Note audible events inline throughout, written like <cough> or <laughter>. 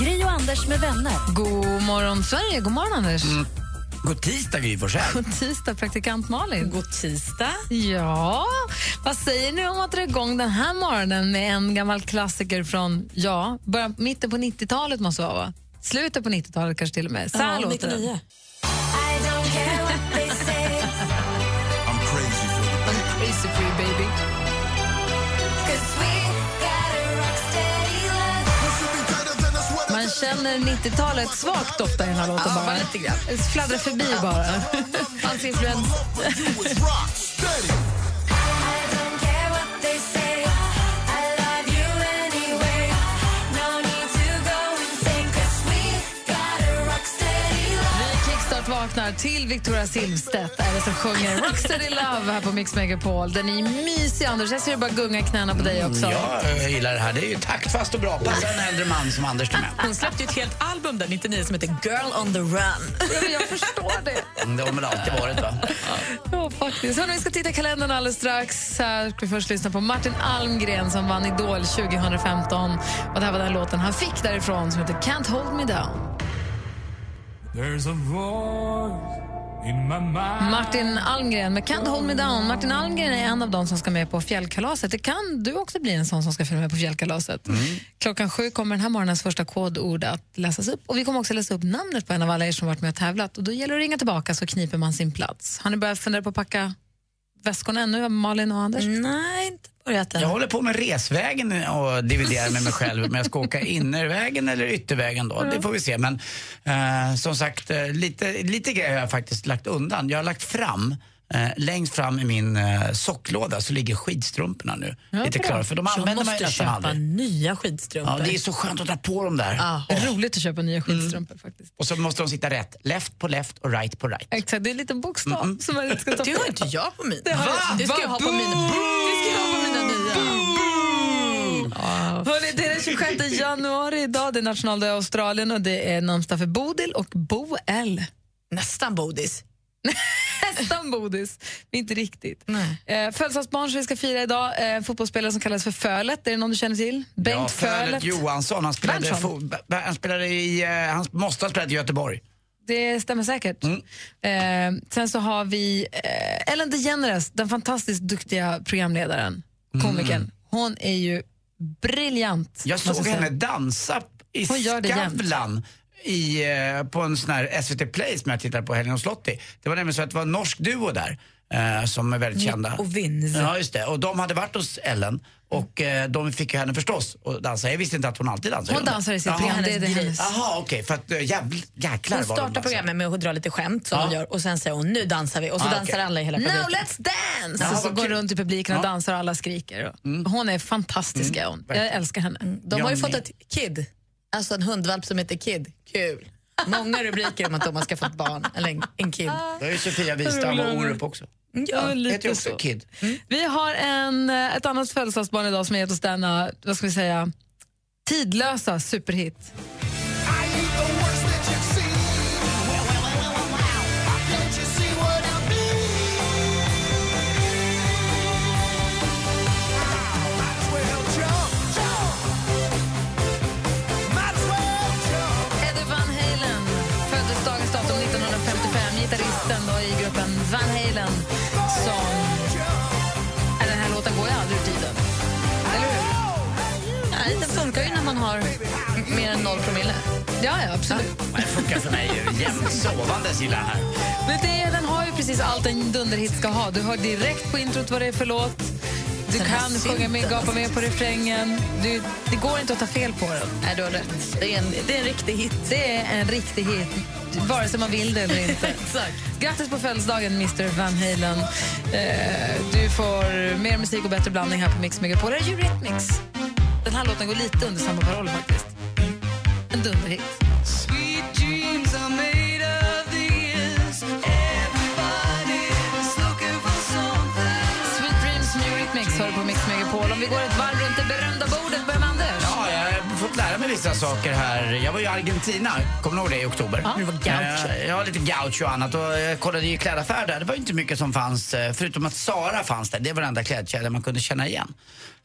Gri och Anders med vänner. God morgon, Sverige. God morgon, Anders. God tisdag, Gry Forssell. God tisdag, praktikant Malin. God tisdag. Ja, vad säger ni om att dra igång den här morgonen med en gammal klassiker från, ja, början, mitten på 90-talet måste vara, va? Slutet på 90-talet kanske till och med. Så här Ja, låter den. 99. I'm crazy for you. I'm crazy for you, baby. Känner 90-talet svagt ofta i den här låten. bara. lite grann. Fladdrar förbi bara. Hans influens. <laughs> vaknar till Victoria Silvstedt är det som sjunger Rocksteady Love här på Mix Megapol. Den är mysig, Anders. Jag ser bara gunga knäna på dig också. Jag gillar det här. Det är ju taktfast och bra. Passar en äldre man som Anders till med. Hon släppte ju ett helt album där 99 som heter Girl on the Run. Ja, Jag förstår det. Mm, Det har väl alltid varit, va? Ja, faktiskt. Hörrni, vi ska titta i kalendern alldeles strax. Här ska vi först lyssna på Martin Almgren som vann Idol 2015. Och det här var den låten han fick därifrån som heter Can't hold me down. Martin Almgren med Can't hold me down. Martin Almgren är en av dem som ska med på fjällkalaset. Det kan du också bli en sån som ska följa med på fjällkalaset. Klockan sju kommer den här morgonens första kodord att läsas upp. Och Vi kommer också läsa upp namnet på en av alla er som varit med och tävlat. Och Då gäller det att ringa tillbaka så kniper man sin plats. Har ni börjat fundera på att packa väskorna ännu, Malin och Anders? Nej, inte börjat än. Jag håller på med resvägen och dividerar med mig själv om jag ska åka innervägen eller yttervägen då. Det får vi se. Men eh, som sagt, eh, lite, lite grejer har jag faktiskt lagt undan. Jag har lagt fram Eh, längst fram i min eh, socklåda så ligger skidstrumporna nu. lite klara, för de Jag använder man ju måste nästan köpa aldrig. nya skidstrumpor. Ja, det är så skönt att dra på dem där. Ja. Det är roligt att köpa nya skidstrumpor faktiskt. Och så måste de sitta rätt. Left på left och right på right. Exakt, det är en liten bokstav som man inte ska ta Det på. har inte jag på mina. Det har jag. Det ska jag ha på mina, det ska jag ha på mina nya. Hörrni, det är den 26 januari idag. Det är nationaldag i Australien och det är namnsdag för Bodil och Bo L. Nästan bodis. <laughs> Nästan bodis, men inte riktigt. Nej. Eh, Födelsedagsbarn som vi ska fira idag, eh, fotbollsspelare som kallas för Fölet. Är det någon du känner till? Bengt ja, Fölet. Fölet Johansson, han spelade, han spelade i, eh, han måste ha spelat i Göteborg. Det stämmer säkert. Mm. Eh, sen så har vi eh, Ellen DeGeneres, den fantastiskt duktiga programledaren, komikern. Hon är ju briljant. Jag såg henne dansa i. Skavlan i, eh, på en sån här SVT Play som jag tittade på helgen hos Lottie. Det var nämligen så att det var en norsk duo där eh, som är väldigt kända. och Vince. Ja, just det. Och de hade varit hos Ellen och eh, de fick ju henne förstås att dansa. Jag visste inte att hon alltid dansar. Hon dansar i sitt Jaha. program. Det är det Hennes. Jaha, okej. För att äh, jävl, jäklar Hon vad de startar dansar. programmet med att dra lite skämt som Ja. hon gör och sen säger hon nu dansar vi och så Ah, dansar okej. alla i hela Now publiken. let's dance! Jaha, och så vad går kul. runt i publiken och Ja. dansar och alla skriker. Hon är fantastisk. är hon. Jag verkligen. älskar henne. De har ju Johnny. fått ett kid, alltså en hundvalp som heter Kid. Kul. Många rubriker om att de har skaffat barn, eller en, en kid. Det är ju Sofia Wistam och Orup också. Ja. Också så. Kid. Vi har en, eh, ett annat födelsedagsbarn idag som har gett oss denna, vad ska vi säga, tidlösa superhit. Man har mer än noll promille. Ja, ja absolut. Det funkar för mig jämt sovandes gillar här. Men det, den har ju precis allt en dunderhit ska ha. Du hör direkt på introt vad det är för låt. Du kan sjunga med, gapa med på refrängen. Du, det går inte att ta fel på den. Nej, du har rätt. Det är en, det är en riktig hit. Det är en riktig hit, vare sig man vill det eller inte. <laughs> Exakt. Grattis på födelsedagen, Mr Van Halen. Eh, du får mer musik och bättre blandning här på Mix Megapol. Det är Eurythmics. Den här låten går lite under samma paroll faktiskt. En dunderhit. Sweet Dreams New Remix hör på Mix Megapol. Om vi går ett varv mig vissa saker här. Jag var i Argentina, kommer du ihåg det, i oktober? Ja. Du var gaucho. Eh, Ja, lite gaucho och annat. Och jag kollade i klädaffär där. Det var inte mycket som fanns, eh, förutom att Sara fanns där. Det var den enda klädkedjan man kunde känna igen.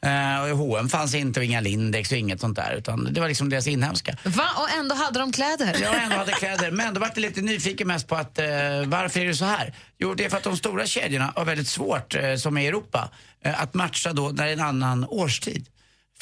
Eh, Och i H&M fanns inte och inga Lindex och inget sånt där. Utan det var liksom deras inhemska. Va? Och ändå hade de kläder. Jag ändå hade kläder, men då var jag lite nyfiken mest på att eh, varför är det så här? Jo, det är för att de stora kedjorna har väldigt svårt, eh, som i Europa, eh, att matcha då när det är en annan årstid.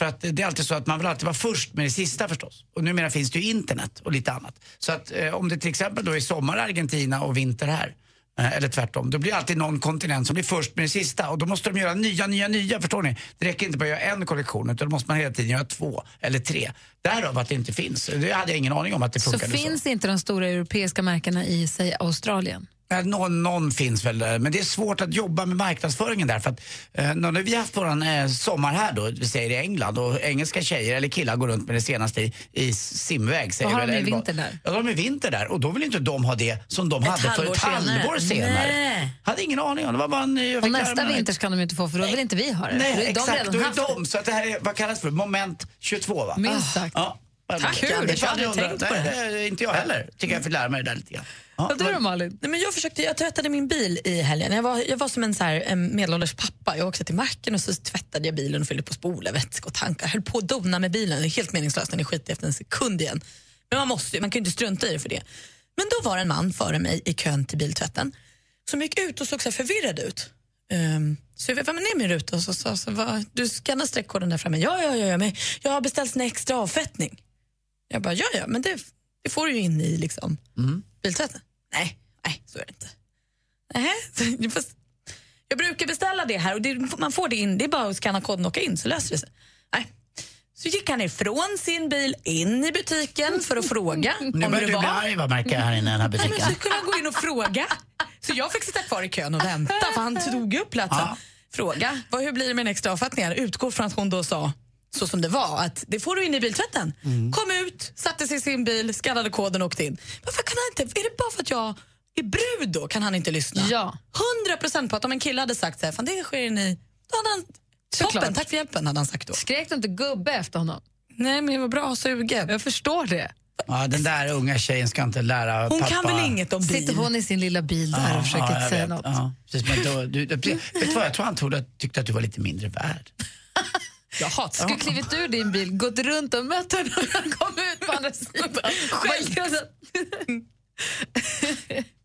För att det är alltid så att man vill alltid vara först med det sista förstås. Och numera finns det ju internet och lite annat. Så att eh, om det till exempel då är sommar i Argentina och vinter här, eh, eller tvärtom, då blir alltid någon kontinent som blir först med det sista. Och då måste de göra nya, nya, nya, förstår ni? Det räcker inte bara att göra en kollektion, utan då måste man hela tiden göra två eller tre. Därav att det inte finns. Det hade jag ingen aning om att det Så funkade så. finns inte de stora europeiska märkena i, säg Australien. Ja, Någon, någon finns väl, eh, men det är svårt att jobba med marknadsföringen där. För att, eh, när vi har haft våran eh, sommar här då, vi säger i England, och engelska tjejer eller killar går runt med det senaste i, i simväg. Säger Vad har de i vinter där? Ja, de är vinter där och då vill inte de ha det som de hade för ett halvår senare. Nej. Hade ingen aning om det. var bara en, Och nästa vinter ska de inte få för då vill inte vi ha det. Nej, de exakt. redan Då är de. Så att det här är, vad kallas för? Moment 22 va? Minst sagt. Ja. Tack, Kul. Anders. Jag har aldrig tänkt på det Nej, Inte jag heller. Tycker jag fick lära mig det där lite grann. Ja, du då Malin? Nej, men jag, försökte, jag tvättade min bil i helgen. Jag var, jag var som en så här, en medelålders pappa. Jag åkte till macken och så tvättade jag bilen och fyllde på spolar, vätska och tankar. Höll på att dona med bilen. Det är helt meningslöst, den är skitig efter en sekund igen. Men man måste ju, man kan ju inte strunta i det för det. Men då var det en man före mig i kön till biltvätten som gick ut och såg så här förvirrad ut. Um, så jag var ner min ruta och så sa så, vad, du skannar streckkoden där framme. Ja, ja, ja, ja, men jag har beställt en extra avfettning. Jag bara, ja, ja, men det, det får du ju in i liksom, biltvätten. Nej, nej, så är det inte. Nej, <laughs> får- jag brukar beställa det här och det, man får det in, det är bara att scanna koden och åka in så löser det sig. Nej. Så gick han ifrån sin bil in i butiken för att fråga Nu börjar du bli arg vad märker jag här inne i den här Nej, men butiken. så kunde han gå in och fråga. Så jag fick sitta kvar i kön och vänta för han tog upp platsen. Ja. Fråga, vad, hur blir det med den extra avfattningen? Utgår från att hon då sa så som det var, att det får du in i biltvätten. Kom ut, satte sig i sin bil, skannade koden och åkte in. Varför kan han inte, är det bara för att jag är brud då kan han inte lyssna? Ja. 100 procent på att om en kille hade sagt så här, fan det sker in i, då hade han, Såklart. toppen, tack för hjälpen hade han sagt då. Skrek du inte gubbe efter honom? Nej men jag var bra sugen. Jag förstår det. Ja, den där unga tjejen ska inte lära Hon pappa... kan väl inget om bil? Sitter hon i sin lilla bil där och försöker jag säga vet. något? Ja, precis, men då, du, du, vet du vad, jag tror han trodde, tyckte att du var lite mindre värd. Jag hatar Skulle klivit ur din bil, gått runt och mött honom när han kom ut på andra sidan. Själv. <laughs>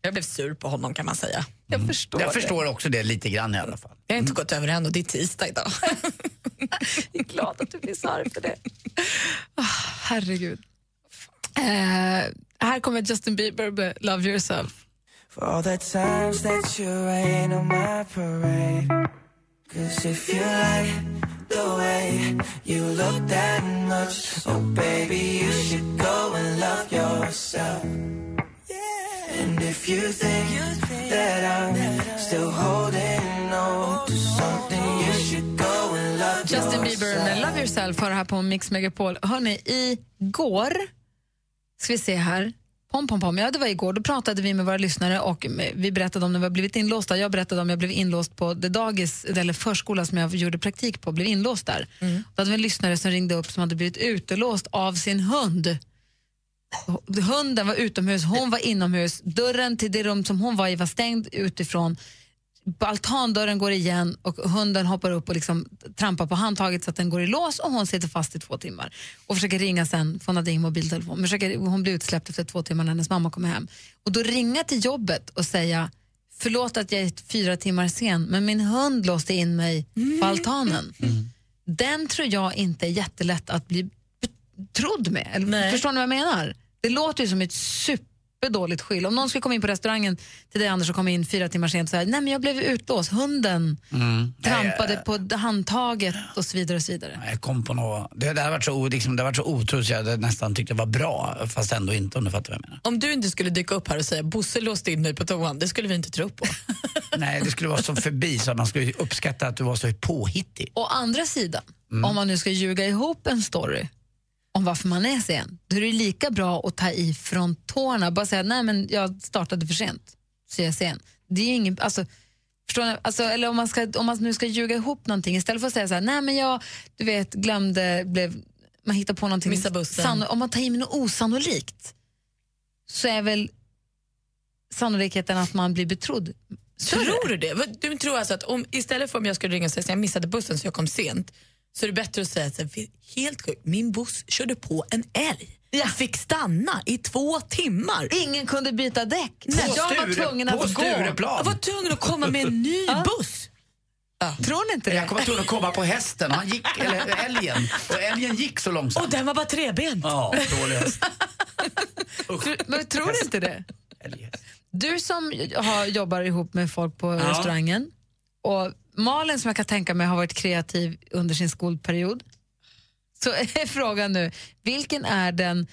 Jag blev sur på honom kan man säga. Jag förstår Jag det. förstår också det lite grann i alla fall. Jag har inte gått över än och det är tisdag idag. <laughs> Jag är glad att du blir så arg för det. <laughs> Ah, herregud. Eh, här kommer Justin Bieber med Love yourself. For all the times that you rain on my parade. Cause if you like the way you look that much, oh baby, you should go and love yourself. And if you think that I'm still holding on to something, you should go and love Justin Bieber med yourself. Love yourself har här på Mix Megapol. Hörrni, igår, ska vi se här, pom, pom, pom. Ja, det var igår. Då pratade vi med våra lyssnare och vi berättade om när vi har blivit inlåsta. Jag berättade om jag blev inlåst på det dagis, eller förskola som jag gjorde praktik på, blev inlåst där. Då hade vi en lyssnare som ringde upp som hade blivit utelåst av sin hund. Hunden var utomhus, hon var inomhus. Dörren till det rum som hon var i var stängd utifrån. Altandörren går igen och hunden hoppar upp och liksom trampar på handtaget så att den går i lås och hon sitter fast i två timmar. Och försöker ringa sen, för hon hade ingen mobiltelefon. Men Försöker, hon blir utsläppt efter två timmar när hennes mamma kommer hem. Och då ringa till jobbet och säga förlåt att jag är fyra timmar sen men min hund låste in mig på altanen. Den tror jag inte är jättelätt att bli trodd med. Eller, förstår ni vad jag menar? Det låter ju som ett superdåligt skyll. Om någon skulle komma in på restaurangen till dig Anders och komma in fyra timmar sent och säga nej men jag blev utlåst, hunden trampade på handtaget och så vidare. och så vidare. Jag kom på något, det, det har varit så, liksom, det har varit så otroligt så jag hade nästan tyckte det var bra, fast ändå inte om du fattar vad jag menar. Om du inte skulle dyka upp här och säga Bosse låste in mig på toan, det skulle vi inte tro på. <laughs> Nej, det skulle vara så förbi så att man skulle uppskatta att du var så påhittig. Å andra sidan, om man nu ska ljuga ihop en story om varför man är sen, då är det lika bra att ta i från tårna. Bara säga nej men jag startade för sent, så jag är sen. Det är ingen, alltså, Förstår ni? Alltså, eller om man, ska, om man nu ska ljuga ihop någonting, istället för att säga så här, nej men jag du vet, glömde, blev, man hittar på någonting. Missa bussen. om man tar i med något osannolikt så är väl sannolikheten att man blir betrodd större. Tror du det? Du tror alltså att om, istället för om jag skulle ringa och säga att jag missade bussen så jag kom sent så är det bättre att säga att helt sjukt, min buss körde på en älg. Jag fick stanna i två timmar. Ingen kunde byta däck. Nej, jag var tvungen på att gå. Jag var tvungen att komma med en ny buss. Tror ni inte det? Jag kommer tvungen att komma på hästen, han gick, eller älgen. Och älgen gick så långsamt. Och den var bara trebent. Ja, dålig häst. <laughs> Men tror du inte det? Du som har, jobbar ihop med folk på restaurangen och Malin som jag kan tänka mig har varit kreativ under sin skolperiod. Så <laughs> är frågan nu, vilken är den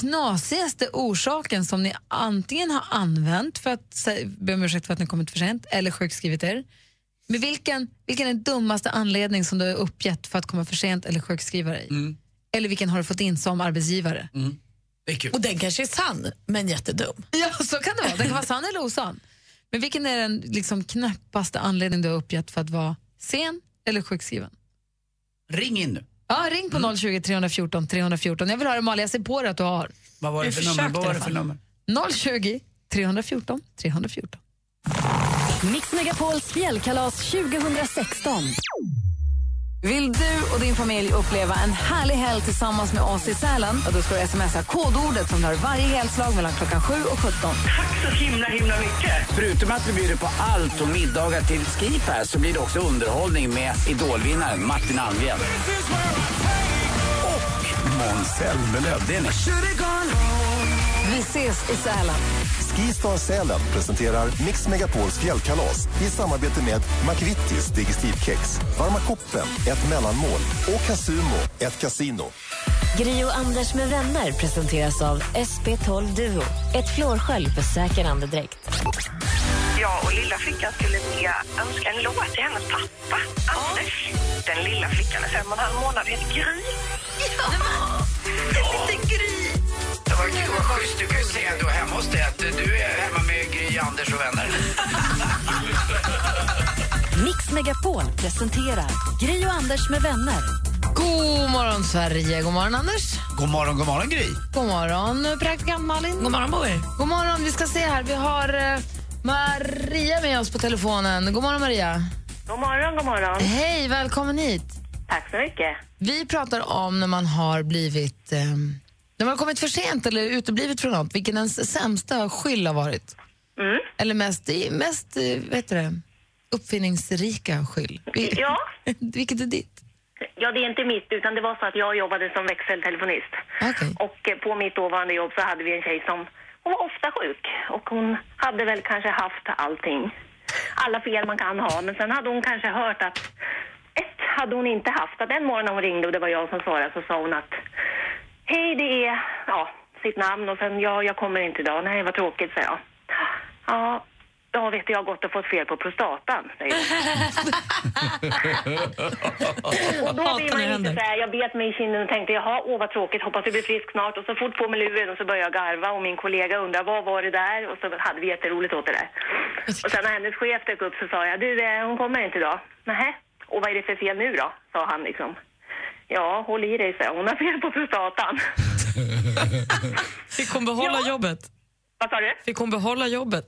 knasigaste orsaken som ni antingen har använt för att be om ursäkt för att ni kommit för sent eller sjukskrivit er? Men vilken, vilken är den dummaste anledning som du har uppgett för att komma för sent eller sjukskriva dig? Eller vilken har du fått in som arbetsgivare? Det är kul. Och den kanske är sann, men jättedum. Ja, så kan det vara. Den kan vara sann eller osann. Men vilken är den liksom knäppaste anledningen du har uppgett för att vara sen eller sjukskriven? Ring in nu. Ja, ring på 020 314 314. Jag vill höra Malin, jag ser på dig att du har. Vad var det för nummer? försökte Vad var i det alla för fall. nummer? 020 314 314. Mix Megapols fjällkalas 2016. Vill du och din familj uppleva en härlig helg tillsammans med oss i Sälen? Då ska du smsa kodordet som du varje helslag mellan klockan 7 och 17. så himla himla mycket. Förutom att vi bjuder på allt från middagar till skipass så blir det också underhållning med idolvinnaren Martin Almgren. Och Måns Zelmerlöw. Ses i Sälen. Skistar Sälen presenterar Mix Megapols fjällkalas i samarbete med McVittys Digestivkex, Varma koppen, ett mellanmål och Casumo, ett kasino. Gri och Anders med vänner presenteras av SP12 Duo. Ett flårskölj för säker andedräkt. Ja, och lilla flickan skulle vilja önska en låt till hennes pappa, Anders. Den lilla flickan är fem och en halv månad, heter Gry. Ja, en liten Gry. Det var kul, vad schysst. Du kan ju säga då hemma hos dig att du är hemma med Gry, Anders och vänner. <laughs> Mix Megapol presenterar Gri och Anders med vänner. God morgon, Sverige. God morgon, Anders. God morgon, god morgon Gry. God morgon, praktikant Malin. God morgon på er. God morgon. Vi ska se här. Vi har eh, Maria med oss på telefonen. God morgon, Maria. God morgon, god morgon. Hej, välkommen hit. Tack så mycket. Vi pratar om när man har blivit... Eh, när man har kommit för sent eller uteblivit från något, vilken ens sämsta skyll har varit. Mm. Eller mest, mest eh, vad heter det, uppfinningsrika skyll. Ja. <laughs> Vilket är ditt? Ja, det är inte mitt, utan det var så att jag jobbade som växeltelefonist. Okej. Och eh, på mitt dåvarande jobb så hade vi en tjej som hon var ofta sjuk. Och hon hade väl kanske haft allting. Alla fel man kan ha. Men sen hade hon kanske hört att ett hade hon inte haft. Att en morgon när hon ringde och det var jag som svarade så sa hon att Hej, det är ja, sitt namn och sen ja, jag kommer inte idag. Nej, vad tråkigt, sa jag. Ja, ja vet du, jag har gått och fått fel på prostatan, säger. <laughs> Och då blir man inte så här, jag bet mig i kinden och tänkte jaha, åh vad tråkigt, hoppas du blir frisk snart. Och så fort på med luren och så började jag garva och min kollega undrar vad var det där? Och så hade vi jätteroligt åt det där. Och sen när hennes chef dök upp så sa jag, du eh, hon kommer inte idag. Nähä, och vad är det för fel nu då? Sa han liksom. Ja, håll i dig, så hon har fel på prostatan. <laughs> Fick hon behålla Ja. jobbet? Vad sa du? Fick hon behålla jobbet?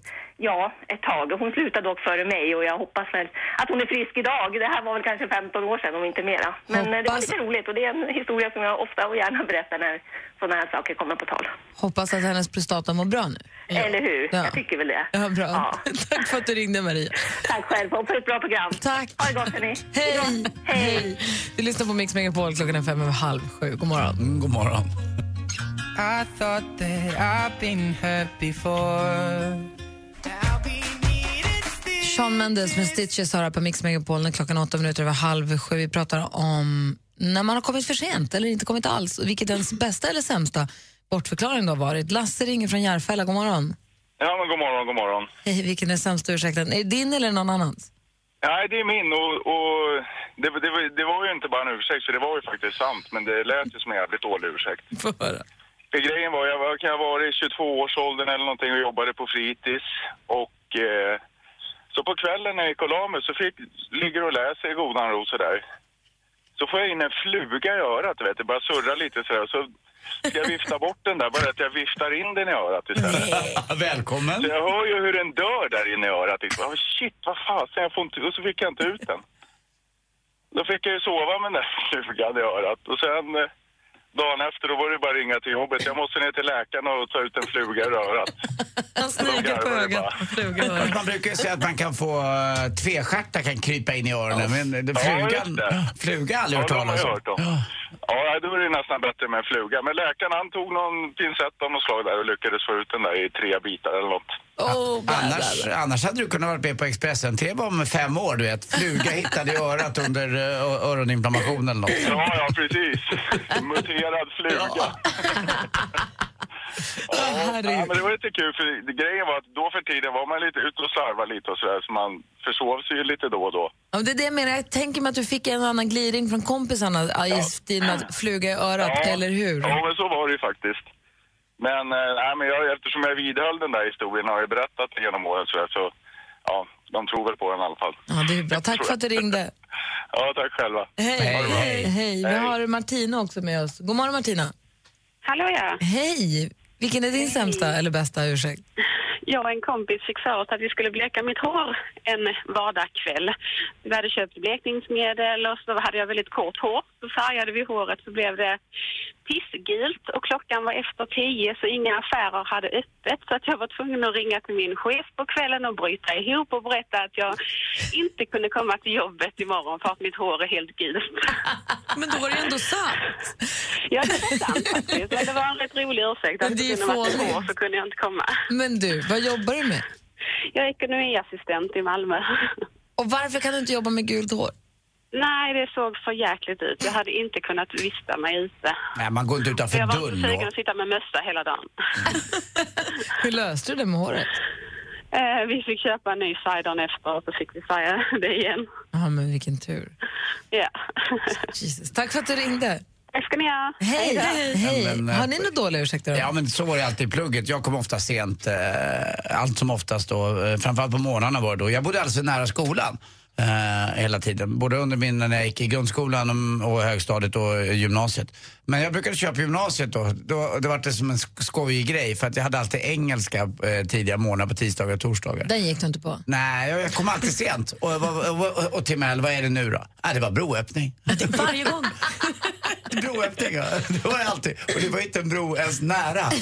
Ja, ett tag. Hon slutade dock före mig och jag hoppas väl att hon är frisk idag. Det här var väl kanske 15 år sedan, om inte mera. Men eh, det var Hoppas- lite roligt och det är en historia som jag ofta och gärna berättar när sådana här saker kommer på tal. Hoppas att hennes prostata mår bra nu. Eller hur? Ja. Jag tycker väl det. Ja, bra. Ja. <laughs> Tack för att du ringde, Maria. Tack själv och för ett bra program. Tack. Ha det gott, hörni. Hej! Hej. Du lyssnar på Mix Megapol. Klockan är fem över halv sju. God morgon. Mm, god morgon. I thought that I've been hurt before. Sean Mendes med Stitches har på Mix Megapol när klockan åtta minuter över halv sju. Vi pratar om när man har kommit för sent eller inte kommit alls. Vilket ens bästa eller sämsta bortförklaring då har varit. Lasse ringer från Järfälla. God morgon. Ja, men god morgon, god morgon. Hej, vilken är sämsta ursäkten? Är det din eller någon annans? Nej, det är min och, och det, det, var- det var ju inte bara en ursäkt, så det var ju faktiskt sant, men det lät ju som en jävligt dålig ursäkt. Få höra. Grejen var, jag var, kan jag ha varit i 22-årsåldern eller någonting och jobbade på fritids och eh, Så på kvällen när jag gick och la mig så fick, ligger och läser i godan ro så där. Så får jag in en fluga i örat, du vet. Det bara surrar lite så där. Så ska jag vifta bort den där, bara att jag viftar in den i örat istället. <laughs> Välkommen. Så jag hör ju hur den dör där inne i örat. Jag bara, Oh, shit, vad fasen, jag får inte... Och så fick jag inte ut den. Då fick jag ju sova med den där <laughs> flugan i örat. Och sen eh, dagen efter, då var det bara att ringa till jobbet. Jag måste ner till läkaren och ta ut en fluga i örat. <laughs> Han smyger på ögat flugan. Man brukar ju säga att man kan få uh, tvestjärtar kan krypa in i öronen. Men Ja, flugan, det. fluga har jag aldrig hört Ja, talas om. Ja, då är det nästan bättre med en fluga. Men läkaren han tog någon pincett av något slag där och lyckades få ut den där i tre bitar eller något. Annars, annars hade du kunnat vara med på Expressen-TV om fem år, du vet. Fluga hittade i örat under uh, öroninflammation eller något. Ja, ja precis. Muterad fluga. Ja, <laughs> ja, men det var lite kul för grejen var att då för tiden var man lite ute och slarvade lite och sådär så man försov sig ju lite då och då. Ja, det är det jag menar. Jag tänker mig att du fick en annan gliring från kompisarna i stil med att fluga i örat, eller hur? Ja, men så var det ju faktiskt. Men, nej, men jag, eftersom jag vidhöll den där historien och har ju berättat det genom åren så, så ja, de tror väl på den i alla fall. Ja, det är bra. Tack för att du ringde. <laughs> Ja, tack själva. Hej. Bra. Hej. Hej. Vi har Martina också med oss. God morgon Martina. Hallå ja. Hej. Vilken är din sämsta eller bästa ursäkt? Jag och en kompis fick för oss att vi skulle bleka mitt hår en vardagskväll. Vi hade köpt blekningsmedel och så hade jag väldigt kort hår. Så färgade vi håret så blev det pissgult och klockan var efter tio så inga affärer hade öppet så att jag var tvungen att ringa till min chef på kvällen och bryta ihop och berätta att jag inte kunde komma till jobbet imorgon för att mitt hår är helt gult. <laughs> Men då var det ändå sant. Det är sant faktiskt. Men det var en rätt rolig ursäkt. Att Men det kunde varit fånigt. hår så kunde jag inte komma. Men du, vad jobbar du med? Jag är ekonomiassistent i Malmö. Och varför kan du inte jobba med gult hår? Nej, det såg för jäkligt ut. Jag hade inte kunnat vista mig ute. Nej, man går inte utanför jag var dörren sugen att sitta med mössa hela dagen. <laughs> Hur löste du det med håret? Eh, vi fick köpa en ny färg dagen efter och så fick vi färga det igen. Ja, men vilken tur. Ja. Jesus. Tack för att du ringde. Tack ska ni ha. Hej. då. Hej. Men, eh, Har ni några dåliga ursäkter? då? Ja, men så var det alltid i plugget. Jag kom ofta sent, eh, allt som oftast då. Eh, framförallt på morgnarna var det då. Jag bodde alltså nära skolan. Eh, hela tiden. Både under min, när jag gick i grundskolan och, och högstadiet och gymnasiet. Men jag brukade köra på gymnasiet då. då det var det som en sk- skojig grej för att jag hade alltid engelska eh, tidiga morgnar på tisdagar och torsdagar. Den gick du inte på. Nej, jag, jag kom alltid sent. Och, och, och, och, och Timell, vad är det nu då? Ah, det var broöppning. Varje gång. <laughs> Broöppning, ja. Det var det alltid. Och det var inte en bro ens nära.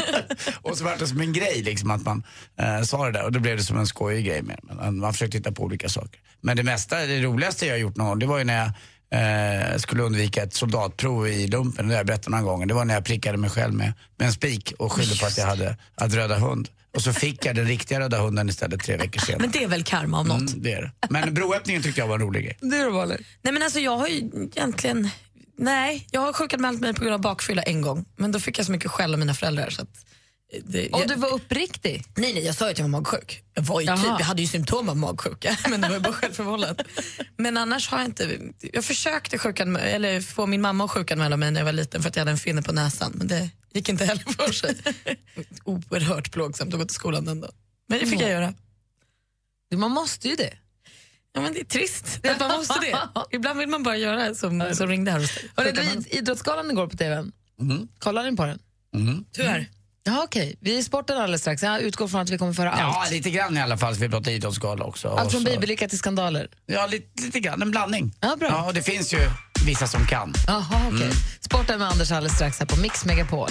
<laughs> och så var det som en grej liksom att man eh, sa det där och då blev det som en skojig grej med Men Man, man försökte hitta på olika saker. Men det mesta, det roligaste jag gjort någon gång, det var ju när jag eh, skulle undvika ett soldatprov i lumpen. Det har jag berättat några gånger. Det var när jag prickade mig själv med, med en spik och skyllde på att jag hade, hade röda hund. Och så fick jag den riktiga röda hunden istället tre veckor senare. Men det är väl karma om något? Mm, det är det. Men broöppningen tyckte jag var en rolig grej. Du då, Waller? Nej men alltså jag har ju egentligen, nej jag har sjukanmält mig på grund av bakfylla en gång. Men då fick jag så mycket skäll av mina föräldrar så att eh, det, Och jag, du var uppriktig? Nej nej jag sa ju att jag var magsjuk. Jag, var ju Jaha. typ, jag hade ju symptom av magsjuka <laughs> men det var ju bara självförvållat. Men annars har jag inte, jag försökte eller få min mamma att sjukanmäla mig när jag var liten för att jag hade en finne på näsan. Men det gick inte heller för sig. <laughs> Oerhört plågsamt att gå till skolan den dagen. Men det fick jag göra. Man måste ju det. Ja, men det är trist att man måste det. <laughs> Ibland vill man bara göra som, som ringde här. Hörrni, det var Idrottsgalan igår på TVn. Kollar ni på den? Tyvärr. Ja, okej. Vi är i sporten alldeles strax. Jag utgår från att vi kommer föra Ja, allt. lite grann i alla fall. Vi pratar idrottsgala också. Allt från bibelicka till skandaler. Ja, lite, lite grann. En blandning. Ja, bra. Ja, och det finns ju vissa som kan. Jaha, okej. Sporten med Anders alldeles strax här på Mix Megapol.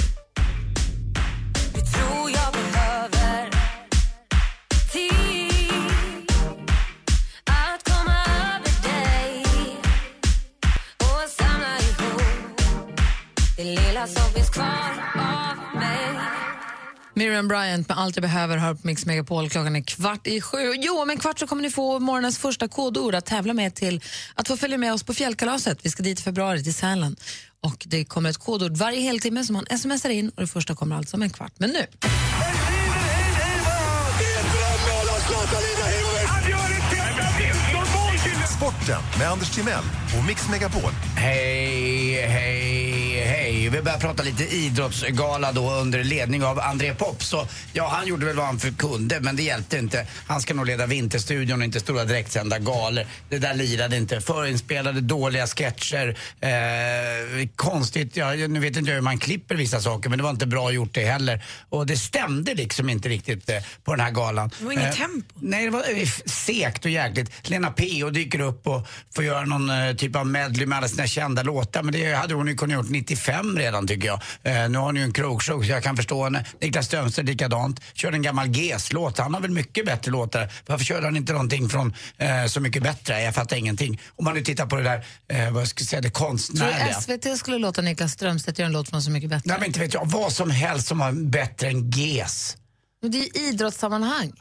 Miriam Bryant med Allt jag behöver hör på Mix Megapol. Klockan är kvart i sju. Jo, om en kvart så kommer ni få morgonens första kodord att tävla med till att få följa med oss på fjällkalaset. Vi ska dit i februari till Sälen. Och det kommer ett kodord varje heltimme som man smsar in och det första kommer alltså om en kvart. Men nu. Sporten med Anders Timell och Mix Megapol. Hej, hej, hej. Vi börjar prata lite idrottsgala då under ledning av André Pop. Så ja, han gjorde väl vad han för kunde, men det hjälpte inte. Han ska nog leda Vinterstudion och inte stora direktsända galor. Det där lirade inte. Förinspelade dåliga sketcher. Eh, konstigt, ja, nu vet inte jag hur man klipper vissa saker, men det var inte bra gjort det heller. Och det stämde liksom inte riktigt eh, på den här galan. Det var inget Eh, tempo. Nej, det var eh, segt och jäkligt. Lena P.O. dyker upp och får göra någon eh, typ av medley med alla sina kända låtar. Men det hade hon ju kunnat gjort 95 redan tycker jag. Eh, nu har hon ju en krogshow så jag kan förstå henne. Niklas Strömstedt likadant. Körde en gammal GES-låt. Han har väl mycket bättre låtar. Varför körde han inte någonting från eh, Så mycket bättre? Jag fattar ingenting. Om man nu tittar på det där, eh, vad jag ska säga, det Tror konstnärliga. du SVT skulle låta Niklas Strömstedt göra en låt från Så mycket bättre? Nej men inte vet jag, vad som helst som var bättre än GES. Men det är ju idrottssammanhang.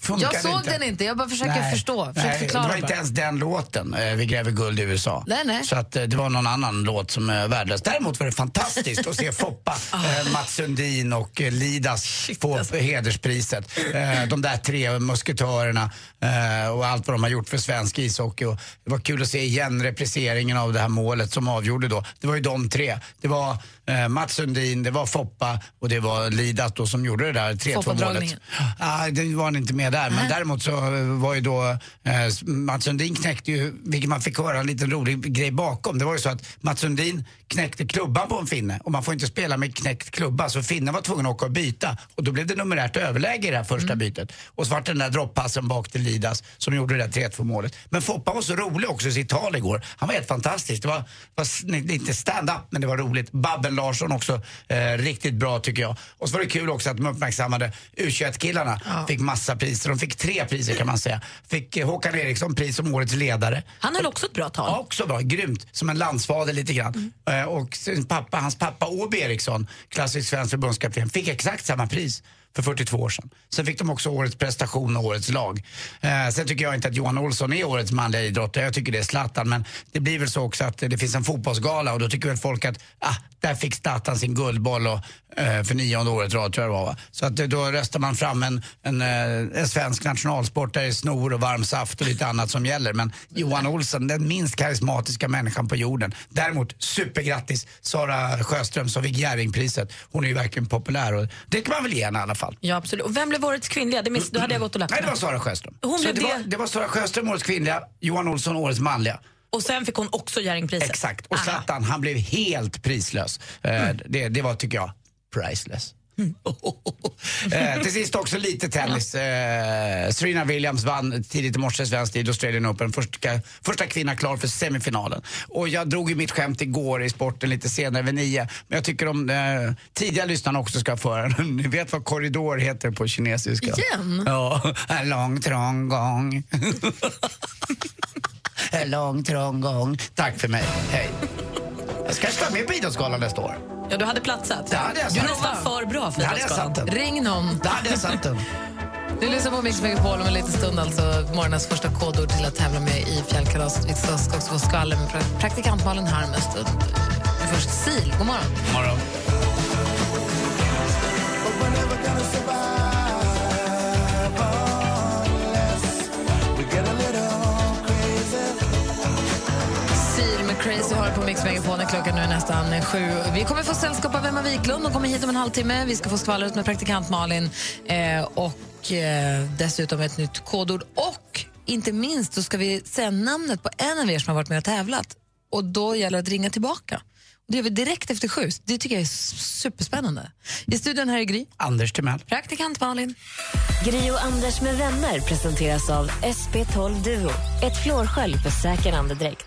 Funkar Jag såg inte. den inte, jag bara försöker Nej, förstå. Försöker nej, förklara det var inte ens den låten, eh, Vi gräver guld i USA. Nej, nej. Så att, eh, det var någon annan låt som är värdelös. Däremot var det fantastiskt att se <laughs> Foppa, eh, Mats Sundin och Lidas få hederspriset. Eh, de där tre musketörerna och allt vad de har gjort för svensk ishockey. Och det var kul att se igen repriseringen av det här målet som avgjorde då. Det var ju de tre. Det var Mats Sundin, det var Foppa och det var Lidas då som gjorde det där 3-2 målet. Ah, det var inte med där. Men däremot så var ju då eh, Mats Sundin knäckte ju, vilket man fick höra en liten rolig grej bakom. Det var ju så att Mats Sundin knäckte klubban på en finne och man får inte spela med knäckt klubba så finnen var tvungen att åka och byta och då blev det numerärt överläge i det här första bytet. Och så var det den där droppassen bak till Lidas som gjorde det där 3-2 målet. Men Foppa var så rolig också i sitt tal igår. Han var helt fantastisk. Det var, var inte stand-up men det var roligt. Babben Larsson också eh, riktigt bra tycker jag. Och så var det kul också att de uppmärksammade U21-killarna fick massa priser. De fick tre priser kan man säga. Fick eh, Håkan Eriksson pris som årets ledare. Han höll också ett bra tal. Ja, också bra. Grymt. Som en landsfader lite grann. Eh, Eh, och sin pappa, hans pappa Åby Eriksson, klassisk svensk förbundskapten, fick exakt samma pris för 42 år sedan. Sen fick de också årets prestation och årets lag. Eh, sen tycker jag inte att Johan Olsson är årets manliga idrottare. Jag tycker det är Zlatan. Men det blir väl så också att det finns en fotbollsgala och då tycker väl folk att ah, där fick Zlatan sin guldboll och, eh, för nionde året rad tror jag det var. Va? Så att eh, då röstar man fram en, en, eh, en svensk nationalsport där det är snor och varm saft och lite annat som gäller. Men Johan Olsson, den minst karismatiska människan på jorden. Däremot supergrattis Sara Sjöström som fick Jerringpriset. Hon är ju verkligen populär och det kan man väl ge henne i alla fall. Ja, absolut. Och vem blev årets kvinnliga? Det miss... Då hade jag gått och lagt Nej, det var Sara Sjöström. Hon blev det, det. var, det var Sara Sjöström årets kvinnliga, Johan Olsson årets manliga. Och sen fick hon också Jerringpriset. Exakt. Och Zlatan, han blev helt prislös. Eh, det, det var, tycker jag, priceless. <laughs> eh, till sist också lite tennis. Eh, Serena Williams vann tidigt i morse svensk tid Australian Open. Första, första kvinna klar för semifinalen. Och jag drog ju mitt skämt igår i sporten lite senare vid nio. Men jag tycker de eh, tidiga lyssnarna också ska få höra. <laughs> Ni vet vad korridor heter på kinesiska? Igen? Ja, en lång trång gång. <laughs> en lång trång gång. Tack för mig. Hej. Jag ska vara med på Idrottsgalan nästa år. Ja, du hade platsat. Det hade jag du är nästan för bra för Idrottsgalan. Ring någon. Där hade jag satt den. Du lyssnar på Mix Megapol om en liten stund, alltså morgonens första kodord till att tävla med i fjällkalaset. Vi ska också få skvaller med pra- praktikant Malin här om en stund. Först Sil, god morgon. Morgon. På Mix Megapol när klockan nu är nästan sju. Vi kommer få sällskap av Emma Wiklund. Hon kommer hit om en halvtimme. Vi ska få skvallret med praktikant Malin eh, och eh, dessutom ett nytt kodord. Och inte minst så ska vi säga namnet på en av er som har varit med och tävlat. Och då gäller det att ringa tillbaka. Det gör vi direkt efter sju. Det tycker jag är superspännande. I studion här är Gry. Anders Timell. Praktikant Malin. Gri och Anders med vänner presenteras av SP12 Duo. Ett flårskölj för säker andedräkt.